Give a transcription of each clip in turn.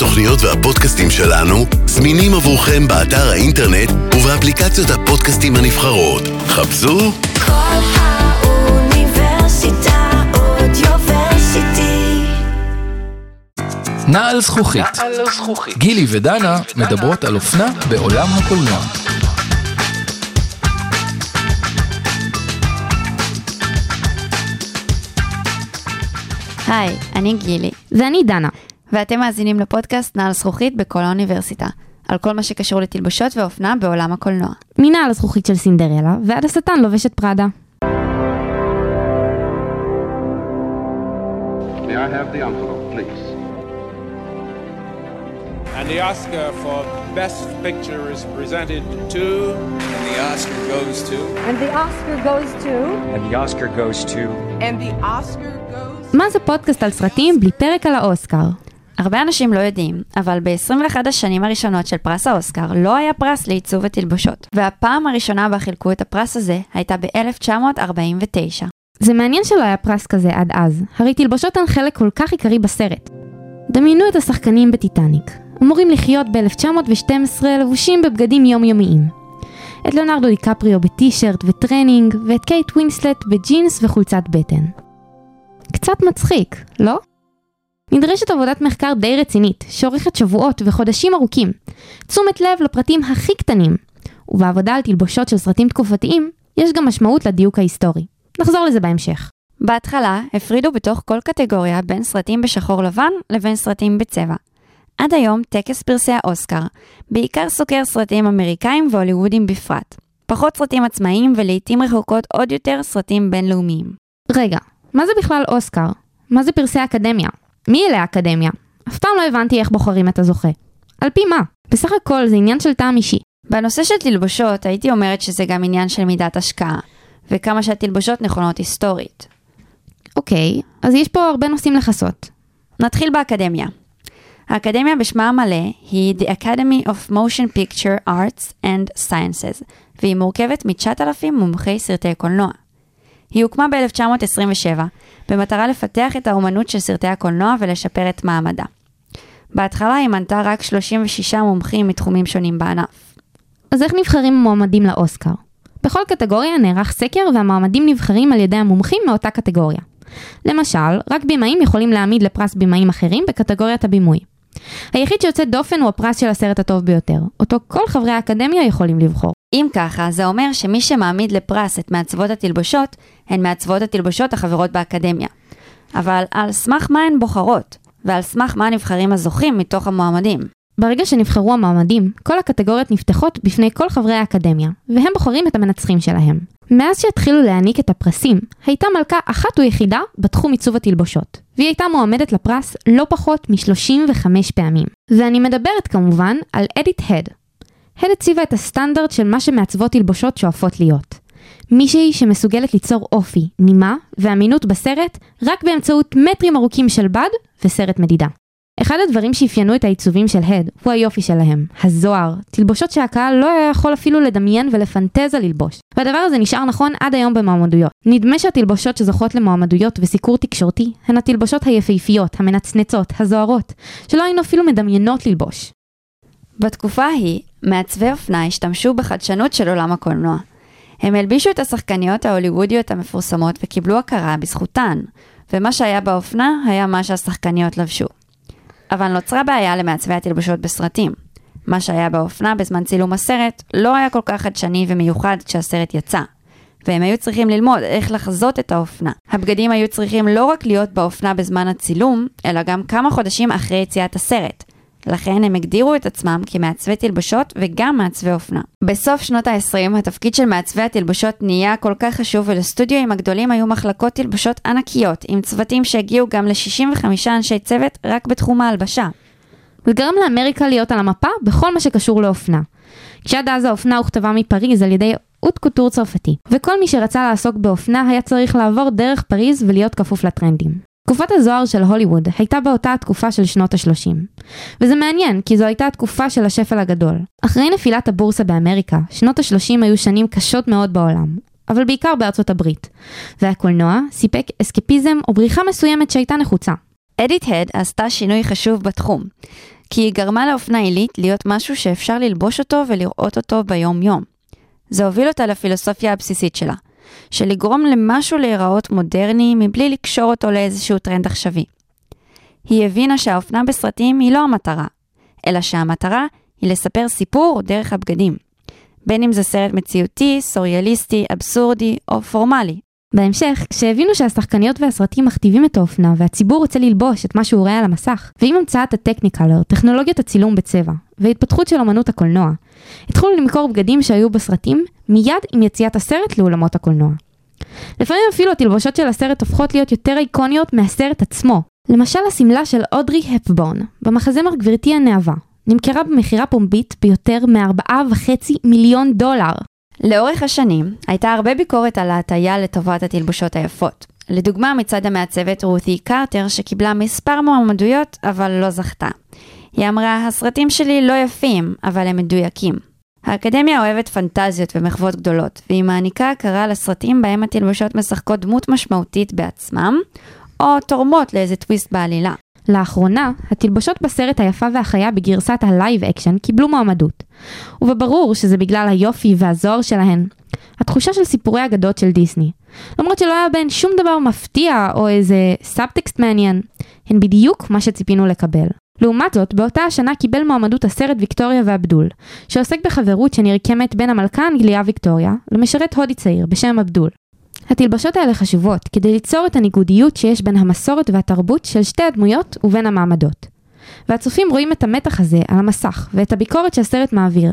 התוכניות והפודקאסטים שלנו זמינים עבורכם באתר האינטרנט ובאפליקציות הפודקאסטים הנבחרות. חפשו כל האוניברסיטה אודיוורסיטי. נעל זכוכית. גילי ודנה מדברות על אופנה בעולם הקולנוע. היי, אני גילי, ואני דנה. ואתם מאזינים לפודקאסט נעל זכוכית בכל האוניברסיטה, על כל מה שקשור לתלבושות ואופנה בעולם הקולנוע. מנעל הזכוכית של סינדרלה ועד השטן לובש את פראדה. May I have the envelope, please? And the Oscar for Best Picture is presented to. And the Oscar goes to. And the Oscar goes to. And the Oscar goes to. And the Oscar goes. מה זה פודקאסט על סרטים בלי פרק על האוסקר? הרבה אנשים לא יודעים, אבל ב-21 השנים הראשונות של פרס האוסקר לא היה פרס לעיצוב ותלבושות, והפעם הראשונה בה חילקו את הפרס הזה הייתה ב-1949. זה מעניין שלא היה פרס כזה עד אז, הרי תלבושות הן חלק כל כך עיקרי בסרט. דמיינו את השחקנים בטיטניק, אמורים לחיות ב-1912 לבושים בבגדים יומיומיים. את ליאונרדו דיקפריו ב טישרט וטרנינג, ואת קייט ווינסלט בג'ינס וחולצת בטן. קצת מצחיק, לא? נדרשת עבודת מחקר די רצינית, שאורכת שבועות וחודשים ארוכים. תשומת לב לפרטים הכי קטנים. ובעבודה על תלבושות של סרטים תקופתיים, יש גם משמעות לדיוק ההיסטורי. נחזור לזה בהמשך. בהתחלה הפרידו בתוך כל קטגוריה בין סרטים בשחור לבן לבין סרטים בצבע. עד היום טקס פרסי האוסקר בעיקר סוקר סרטים אמריקאים והוליוודים בפרט. פחות סרטים עצמאיים ולעיתים רחוקות עוד יותר סרטים בינלאומיים. רגע, מה זה בכלל אוסקר? מה זה פרסי אקדמיה? מי אלה האקדמיה? אף פעם לא הבנתי איך בוחרים את הזוכה. על פי מה? בסך הכל זה עניין של טעם אישי. בנושא של תלבושות הייתי אומרת שזה גם עניין של מידת השקעה, וכמה שהתלבושות נכונות היסטורית. אוקיי, אז יש פה הרבה נושאים לכסות. נתחיל באקדמיה. האקדמיה בשמה המלא היא The Academy of Motion Picture Arts and Sciences, והיא מורכבת מ-9,000 מומחי סרטי קולנוע. היא הוקמה ב-1927, במטרה לפתח את האומנות של סרטי הקולנוע ולשפר את מעמדה. בהתחלה היא מנתה רק 36 מומחים מתחומים שונים בענף. אז איך נבחרים המועמדים לאוסקר? בכל קטגוריה נערך סקר והמועמדים נבחרים על ידי המומחים מאותה קטגוריה. למשל, רק בימאים יכולים להעמיד לפרס בימאים אחרים בקטגוריית הבימוי. היחיד שיוצא דופן הוא הפרס של הסרט הטוב ביותר, אותו כל חברי האקדמיה יכולים לבחור. אם ככה, זה אומר שמי שמעמיד לפרס את מעצבות התלבושות, הן מעצבות התלבושות החברות באקדמיה. אבל על סמך מה הן בוחרות? ועל סמך מה נבחרים הזוכים מתוך המועמדים? ברגע שנבחרו המועמדים, כל הקטגוריות נפתחות בפני כל חברי האקדמיה, והם בוחרים את המנצחים שלהם. מאז שהתחילו להעניק את הפרסים, הייתה מלכה אחת ויחידה בתחום עיצוב התלבושות, והיא הייתה מועמדת לפרס לא פחות מ-35 פעמים. ואני מדברת כמובן על אדית הד. הד הציבה את הסטנדרט של מה שמעצבות תלבושות שואפות להיות. מישהי שמסוגלת ליצור אופי, נימה ואמינות בסרט רק באמצעות מטרים ארוכים של בד וסרט מדידה. אחד הדברים שאפיינו את העיצובים של הד הוא היופי שלהם, הזוהר, תלבושות שהקהל לא היה יכול אפילו לדמיין ולפנטז על ללבוש. והדבר הזה נשאר נכון עד היום במועמדויות. נדמה שהתלבושות שזוכות למועמדויות וסיקור תקשורתי הן התלבושות היפהפיות, המנצנצות, הזוהרות, שלא היינו אפילו מדמיינות ללבוש. בתקופה ההיא, מעצבי אופנה השתמשו בחדשנות של עולם הקולנוע. הם הלבישו את השחקניות ההוליוודיות המפורסמות וקיבלו הכרה בזכותן, ומה שהיה באופנה היה מה שהשחקניות לבשו. אבל נוצרה בעיה למעצבי התלבושות בסרטים. מה שהיה באופנה בזמן צילום הסרט לא היה כל כך חדשני ומיוחד כשהסרט יצא. והם היו צריכים ללמוד איך לחזות את האופנה. הבגדים היו צריכים לא רק להיות באופנה בזמן הצילום, אלא גם כמה חודשים אחרי יציאת הסרט. לכן הם הגדירו את עצמם כמעצבי תלבושות וגם מעצבי אופנה. בסוף שנות ה-20 התפקיד של מעצבי התלבושות נהיה כל כך חשוב ולסטודיואים הגדולים היו מחלקות תלבושות ענקיות עם צוותים שהגיעו גם ל-65 אנשי צוות רק בתחום ההלבשה. זה גרם לאמריקה להיות על המפה בכל מה שקשור לאופנה. כשעד אז האופנה הוכתבה מפריז על ידי אוט קוטור צרפתי, וכל מי שרצה לעסוק באופנה היה צריך לעבור דרך פריז ולהיות כפוף לטרנדים. תקופת הזוהר של הוליווד הייתה באותה התקופה של שנות ה-30. וזה מעניין, כי זו הייתה התקופה של השפל הגדול. אחרי נפילת הבורסה באמריקה, שנות ה-30 היו שנים קשות מאוד בעולם, אבל בעיקר בארצות הברית. והקולנוע סיפק אסקפיזם או בריחה מסוימת שהייתה נחוצה. אדית הד עשתה שינוי חשוב בתחום. כי היא גרמה לאופנה עילית להיות משהו שאפשר ללבוש אותו ולראות אותו ביום-יום. זה הוביל אותה לפילוסופיה הבסיסית שלה, של לגרום למשהו להיראות מודרני מבלי לקשור אותו לאיזשהו טרנד עכשווי. היא הבינה שהאופנה בסרטים היא לא המטרה, אלא שהמטרה היא לספר סיפור דרך הבגדים. בין אם זה סרט מציאותי, סוריאליסטי, אבסורדי או פורמלי. בהמשך, כשהבינו שהשחקניות והסרטים מכתיבים את האופנה והציבור רוצה ללבוש את מה שהוא רואה על המסך, ועם המצאת הטכניקלר, טכנולוגיית הצילום בצבע, והתפתחות של אמנות הקולנוע, התחילו למכור בגדים שהיו בסרטים מיד עם יציאת הסרט לאולמות הקולנוע. לפעמים אפילו התלבושות של הסרט הופכות להיות יותר איקוניות מהסרט עצמו. למשל השמלה של אודרי הפבורן, במחזמר גברתי הנאווה, נמכרה במכירה פומבית ביותר מ-4.5 מיליון דולר. לאורך השנים הייתה הרבה ביקורת על ההטייה לטובת התלבושות היפות. לדוגמה מצד המעצבת רותי קרטר שקיבלה מספר מועמדויות אבל לא זכתה. היא אמרה, הסרטים שלי לא יפים, אבל הם מדויקים. האקדמיה אוהבת פנטזיות ומחוות גדולות, והיא מעניקה הכרה לסרטים בהם התלבושות משחקות דמות משמעותית בעצמם, או תורמות לאיזה טוויסט בעלילה. לאחרונה, התלבושות בסרט היפה והחיה בגרסת ה live action קיבלו מועמדות. וברור שזה בגלל היופי והזוהר שלהן. התחושה של סיפורי אגדות של דיסני. למרות שלא היה בהן שום דבר מפתיע או איזה סאבטקסט מעניין, הן בדיוק מה שציפינו לקבל. לעומת זאת, באותה השנה קיבל מועמדות הסרט ויקטוריה ואבדול, שעוסק בחברות שנרקמת בין המלכה האנגליה ויקטוריה למשרת הודי צעיר בשם אבדול. התלבשות האלה חשובות כדי ליצור את הניגודיות שיש בין המסורת והתרבות של שתי הדמויות ובין המעמדות. והצופים רואים את המתח הזה על המסך ואת הביקורת שהסרט מעביר,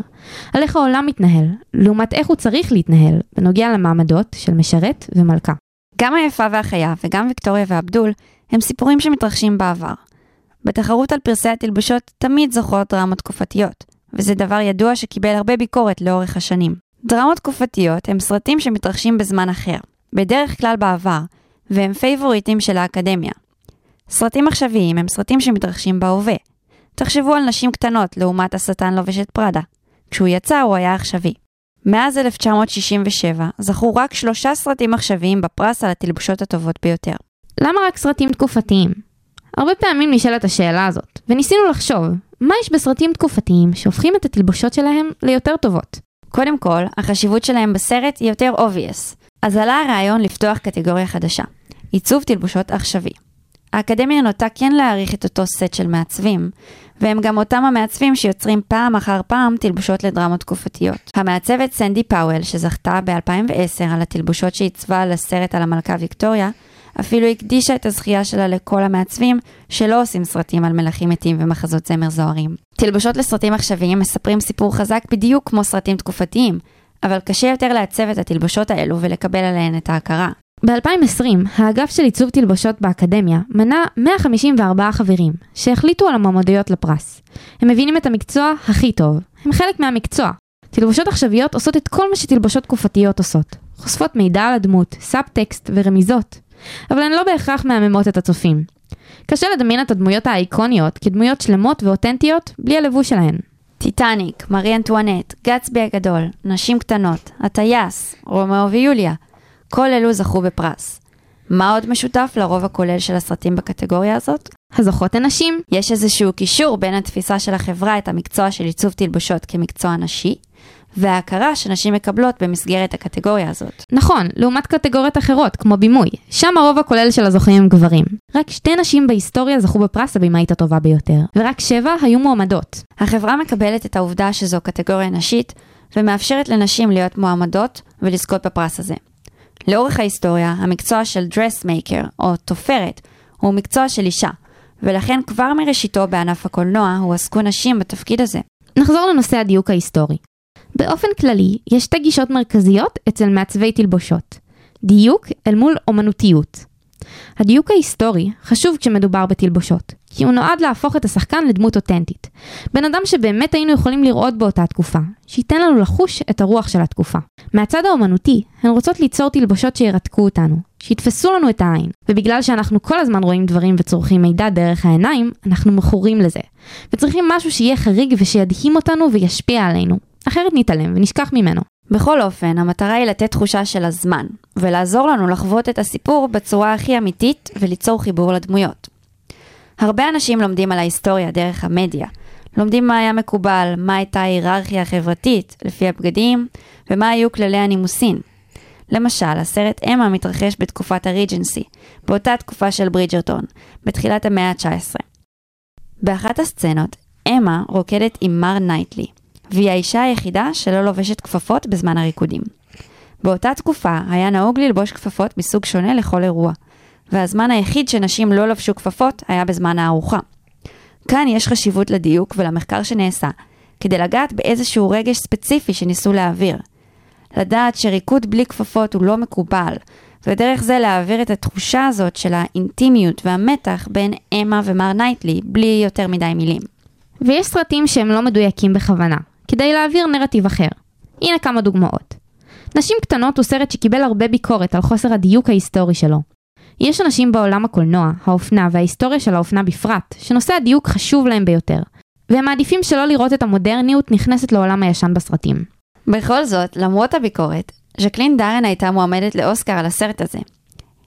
על איך העולם מתנהל, לעומת איך הוא צריך להתנהל, בנוגע למעמדות של משרת ומלכה. גם היפה והחיה וגם ויקטוריה ואבדול הם סיפורים שמתרחשים בעבר. בתחרות על פרסי התלבושות תמיד זוכרות דרמות תקופתיות, וזה דבר ידוע שקיבל הרבה ביקורת לאורך השנים. דרמות תקופתיות הם סרטים שמתרחשים בזמן אחר, בדרך כלל בעבר, והם פייבוריטים של האקדמיה. סרטים עכשוויים הם סרטים שמתרחשים בהווה. תחשבו על נשים קטנות לעומת השטן לובש את פראדה. כשהוא יצא הוא היה עכשווי. מאז 1967 זכו רק שלושה סרטים עכשוויים בפרס על התלבושות הטובות ביותר. למה רק סרטים תקופתיים? הרבה פעמים נשאלת השאלה הזאת, וניסינו לחשוב, מה יש בסרטים תקופתיים שהופכים את התלבושות שלהם ליותר טובות? קודם כל, החשיבות שלהם בסרט היא יותר obvious. אז עלה הרעיון לפתוח קטגוריה חדשה, עיצוב תלבושות עכשווי. האקדמיה נוטה כן להעריך את אותו סט של מעצבים, והם גם אותם המעצבים שיוצרים פעם אחר פעם תלבושות לדרמות תקופתיות. המעצבת סנדי פאוול, שזכתה ב-2010 על התלבושות שעיצבה לסרט על המלכה ויקטוריה, אפילו הקדישה את הזכייה שלה לכל המעצבים שלא עושים סרטים על מלכים מתים ומחזות זמר זוהרים. תלבושות לסרטים עכשוויים מספרים סיפור חזק בדיוק כמו סרטים תקופתיים, אבל קשה יותר לעצב את התלבושות האלו ולקבל עליהן את ההכרה. ב-2020, האגף של עיצוב תלבושות באקדמיה מנה 154 חברים, שהחליטו על המועמדויות לפרס. הם מבינים את המקצוע הכי טוב, הם חלק מהמקצוע. תלבושות עכשוויות עושות את כל מה שתלבושות תקופתיות עושות. חושפות מידע על הדמות, סאב-טקסט ורמיזות. אבל הן לא בהכרח מהממות את הצופים. קשה לדמיין את הדמויות האיקוניות כדמויות שלמות ואותנטיות בלי הלבוש שלהן. טיטניק, מרי אנטואנט, גצבי הגדול, נשים קטנות, הטייס, רומאו ויוליה, כל אלו זכו בפרס. מה עוד משותף לרוב הכולל של הסרטים בקטגוריה הזאת? הזוכות הן נשים. יש איזשהו קישור בין התפיסה של החברה את המקצוע של עיצוב תלבושות כמקצוע נשי, וההכרה שנשים מקבלות במסגרת הקטגוריה הזאת. נכון, לעומת קטגוריות אחרות, כמו בימוי, שם הרוב הכולל של הזוכים הם גברים. רק שתי נשים בהיסטוריה זכו בפרס הבמאית הטובה ביותר, ורק שבע היו מועמדות. החברה מקבלת את העובדה שזו קטגוריה נשית, ומאפשרת לנשים להיות מועמדות ולזכות בפרס הזה. לאורך ההיסטוריה, המקצוע של dressmaker, או תופרת, הוא מקצוע של אישה, ולכן כבר מראשיתו בענף הקולנוע הועסקו נשים בתפקיד הזה. נחזור לנושא הדיוק ההיסטורי. באופן כללי, יש שתי גישות מרכזיות אצל מעצבי תלבושות. דיוק אל מול אומנותיות. הדיוק ההיסטורי חשוב כשמדובר בתלבושות, כי הוא נועד להפוך את השחקן לדמות אותנטית. בן אדם שבאמת היינו יכולים לראות באותה תקופה, שייתן לנו לחוש את הרוח של התקופה. מהצד האומנותי, הן רוצות ליצור תלבושות שירתקו אותנו, שיתפסו לנו את העין, ובגלל שאנחנו כל הזמן רואים דברים וצורכים מידע דרך העיניים, אנחנו מכורים לזה. וצריכים משהו שיהיה חריג ושידהים אותנו וישפיע עלינו, אחרת נתעלם ונשכח ממנו. בכל אופן, המטרה היא לתת תחושה של הזמן, ולעזור לנו לחוות את הסיפור בצורה הכי אמיתית וליצור חיבור לדמויות. הרבה אנשים לומדים על ההיסטוריה דרך המדיה, לומדים מה היה מקובל, מה הייתה ההיררכיה החברתית לפי הבגדים, ומה היו כללי הנימוסין. למשל, הסרט אמה מתרחש בתקופת הריג'נסי, באותה תקופה של ברידג'רטון, בתחילת המאה ה-19. באחת הסצנות, אמה רוקדת עם מר נייטלי, והיא האישה היחידה שלא לובשת כפפות בזמן הריקודים. באותה תקופה היה נהוג ללבוש כפפות מסוג שונה לכל אירוע, והזמן היחיד שנשים לא לבשו כפפות היה בזמן הארוחה. כאן יש חשיבות לדיוק ולמחקר שנעשה, כדי לגעת באיזשהו רגש ספציפי שניסו להעביר. לדעת שריקוד בלי כפפות הוא לא מקובל, ודרך זה להעביר את התחושה הזאת של האינטימיות והמתח בין אמה ומר נייטלי, בלי יותר מדי מילים. ויש סרטים שהם לא מדויקים בכוונה, כדי להעביר נרטיב אחר. הנה כמה דוגמאות. נשים קטנות הוא סרט שקיבל הרבה ביקורת על חוסר הדיוק ההיסטורי שלו. יש אנשים בעולם הקולנוע, האופנה וההיסטוריה של האופנה בפרט, שנושא הדיוק חשוב להם ביותר, והם מעדיפים שלא לראות את המודרניות נכנסת לעולם הישן בסרטים. בכל זאת, למרות הביקורת, ז'קלין דארן הייתה מועמדת לאוסקר על הסרט הזה.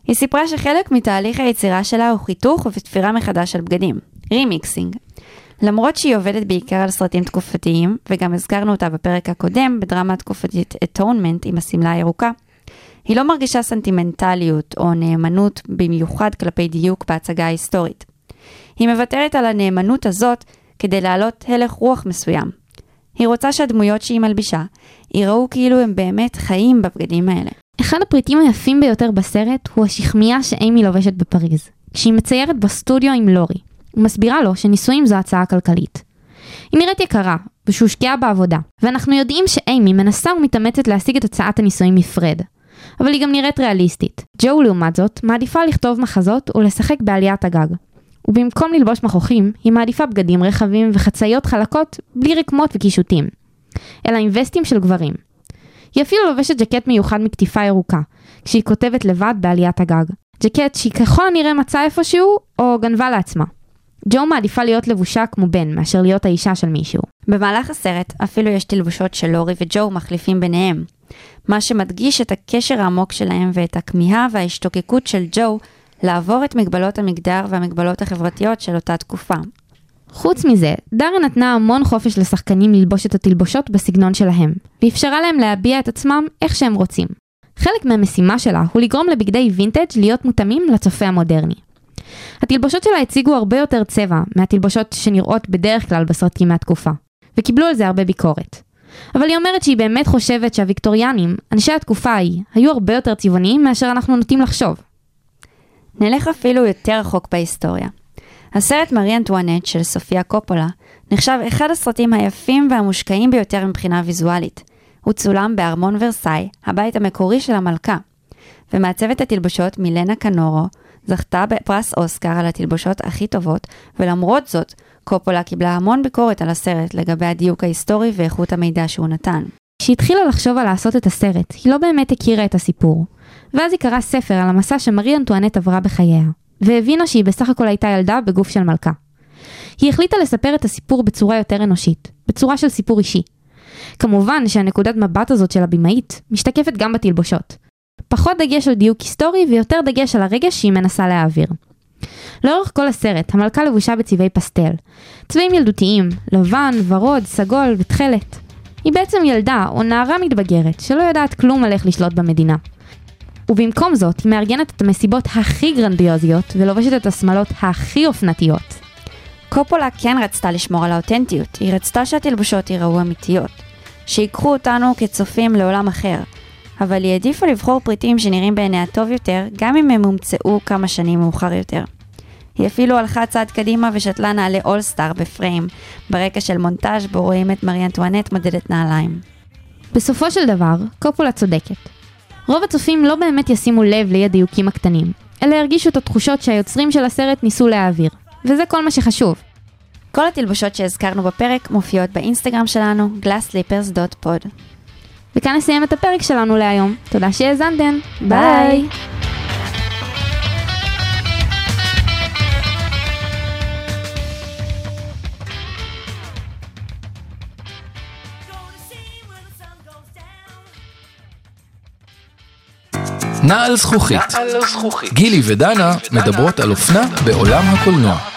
היא סיפרה שחלק מתהליך היצירה שלה הוא חיתוך ותפירה מחדש של בגדים, remixing. למרות שהיא עובדת בעיקר על סרטים תקופתיים, וגם הזכרנו אותה בפרק הקודם בדרמה התקופתית Atonement עם השמלה הירוקה, היא לא מרגישה סנטימנטליות או נאמנות במיוחד כלפי דיוק בהצגה ההיסטורית. היא מוותרת על הנאמנות הזאת כדי להעלות הלך רוח מסוים. היא רוצה שהדמויות שהיא מלבישה יראו כאילו הם באמת חיים בבגדים האלה. אחד הפריטים היפים ביותר בסרט הוא השכמיה שאימי לובשת בפריז, כשהיא מציירת בסטודיו עם לורי, ומסבירה לו שנישואים זו הצעה כלכלית. היא נראית יקרה, ושהושקעה בעבודה, ואנחנו יודעים שאימי מנסה ומתאמצת להשיג את הצעת הנישואים מפרד. אבל היא גם נראית ריאליסטית. ג'ו לעומת זאת, מעדיפה לכתוב מחזות ולשחק בעליית הגג. ובמקום ללבוש מכוחים, היא מעדיפה בגדים רחבים וחצאיות חלקות בלי רקמות וקישוטים. אלא עם וסטים של גברים. היא אפילו לובשת ג'קט מיוחד מקטיפה ירוקה, כשהיא כותבת לבד בעליית הגג. ג'קט שהיא ככל הנראה מצאה איפשהו, או גנבה לעצמה. ג'ו מעדיפה להיות לבושה כמו בן, מאשר להיות האישה של מישהו. במהלך הסרט אפילו יש תלבושות של לורי וג'ו מחליפים ביניהם, מה שמדגיש את הקשר העמוק שלהם ואת הכמיהה וההשתוקקות של ג'ו לעבור את מגבלות המגדר והמגבלות החברתיות של אותה תקופה. חוץ מזה, דארה נתנה המון חופש לשחקנים ללבוש את התלבושות בסגנון שלהם, ואפשרה להם להביע את עצמם איך שהם רוצים. חלק מהמשימה שלה הוא לגרום לבגדי וינטג' להיות מותאמים לצופה המודרני. התלבושות שלה הציגו הרבה יותר צבע מהתלבושות שנראות בדרך כלל בסרטים מהתקופה, וקיבלו על זה הרבה ביקורת. אבל היא אומרת שהיא באמת חושבת שהוויקטוריאנים, אנשי התקופה ההיא, היו הרבה יותר צבעוניים מאשר אנחנו נוטים לחשוב. נלך אפילו יותר רחוק בהיסטוריה. הסרט מרי אנטואנט של סופיה קופולה נחשב אחד הסרטים היפים והמושקעים ביותר מבחינה ויזואלית. הוא צולם בארמון ורסאי, הבית המקורי של המלכה. ומעצבת התלבושות מילנה קנורו זכתה בפרס אוסקר על התלבושות הכי טובות, ולמרות זאת, קופולה קיבלה המון ביקורת על הסרט לגבי הדיוק ההיסטורי ואיכות המידע שהוא נתן. כשהתחילה לחשוב על לעשות את הסרט, היא לא באמת הכירה את הסיפור. ואז היא קראה ספר על המסע שמרי אנטואנט עברה בחייה, והבינה שהיא בסך הכל הייתה ילדה בגוף של מלכה. היא החליטה לספר את הסיפור בצורה יותר אנושית, בצורה של סיפור אישי. כמובן שהנקודת מבט הזאת של הבמאית משתקפת גם בתלבושות. פחות דגש על דיוק היסטורי ויותר דגש על הרגש שהיא מנסה להעביר. לאורך כל הסרט, המלכה לבושה בצבעי פסטל. צבעים ילדותיים, לבן, ורוד, סגול ותכלת. היא בעצם ילדה או נערה מתבגרת שלא יודעת כלום על איך לשלוט במדינה. ובמקום זאת, היא מארגנת את המסיבות הכי גרנדיוזיות ולובשת את השמלות הכי אופנתיות. קופולה כן רצתה לשמור על האותנטיות, היא רצתה שהתלבושות ייראו אמיתיות. שיקחו אותנו כצופים לעולם אחר, אבל היא העדיפה לבחור פריטים שנראים בעיניה טוב יותר, גם אם הם הומצאו כמה שנים מאוחר יותר. היא אפילו הלכה צעד קדימה ושתלה נעלי אולסטאר בפריים, ברקע של מונטאז' בו רואים את מרי אנטואנט מודדת נעליים. בסופו של דבר, קופולה צודקת. רוב הצופים לא באמת ישימו לב לאי הדיוקים הקטנים, אלא ירגישו את התחושות שהיוצרים של הסרט ניסו להעביר, וזה כל מה שחשוב. כל התלבושות שהזכרנו בפרק מופיעות באינסטגרם שלנו, glasslippers.pod. וכאן נסיים את הפרק שלנו להיום. תודה שהאזנתם. ביי! נעל זכוכית. גילי ודנה מדברות על אופנה בעולם הקולנוע.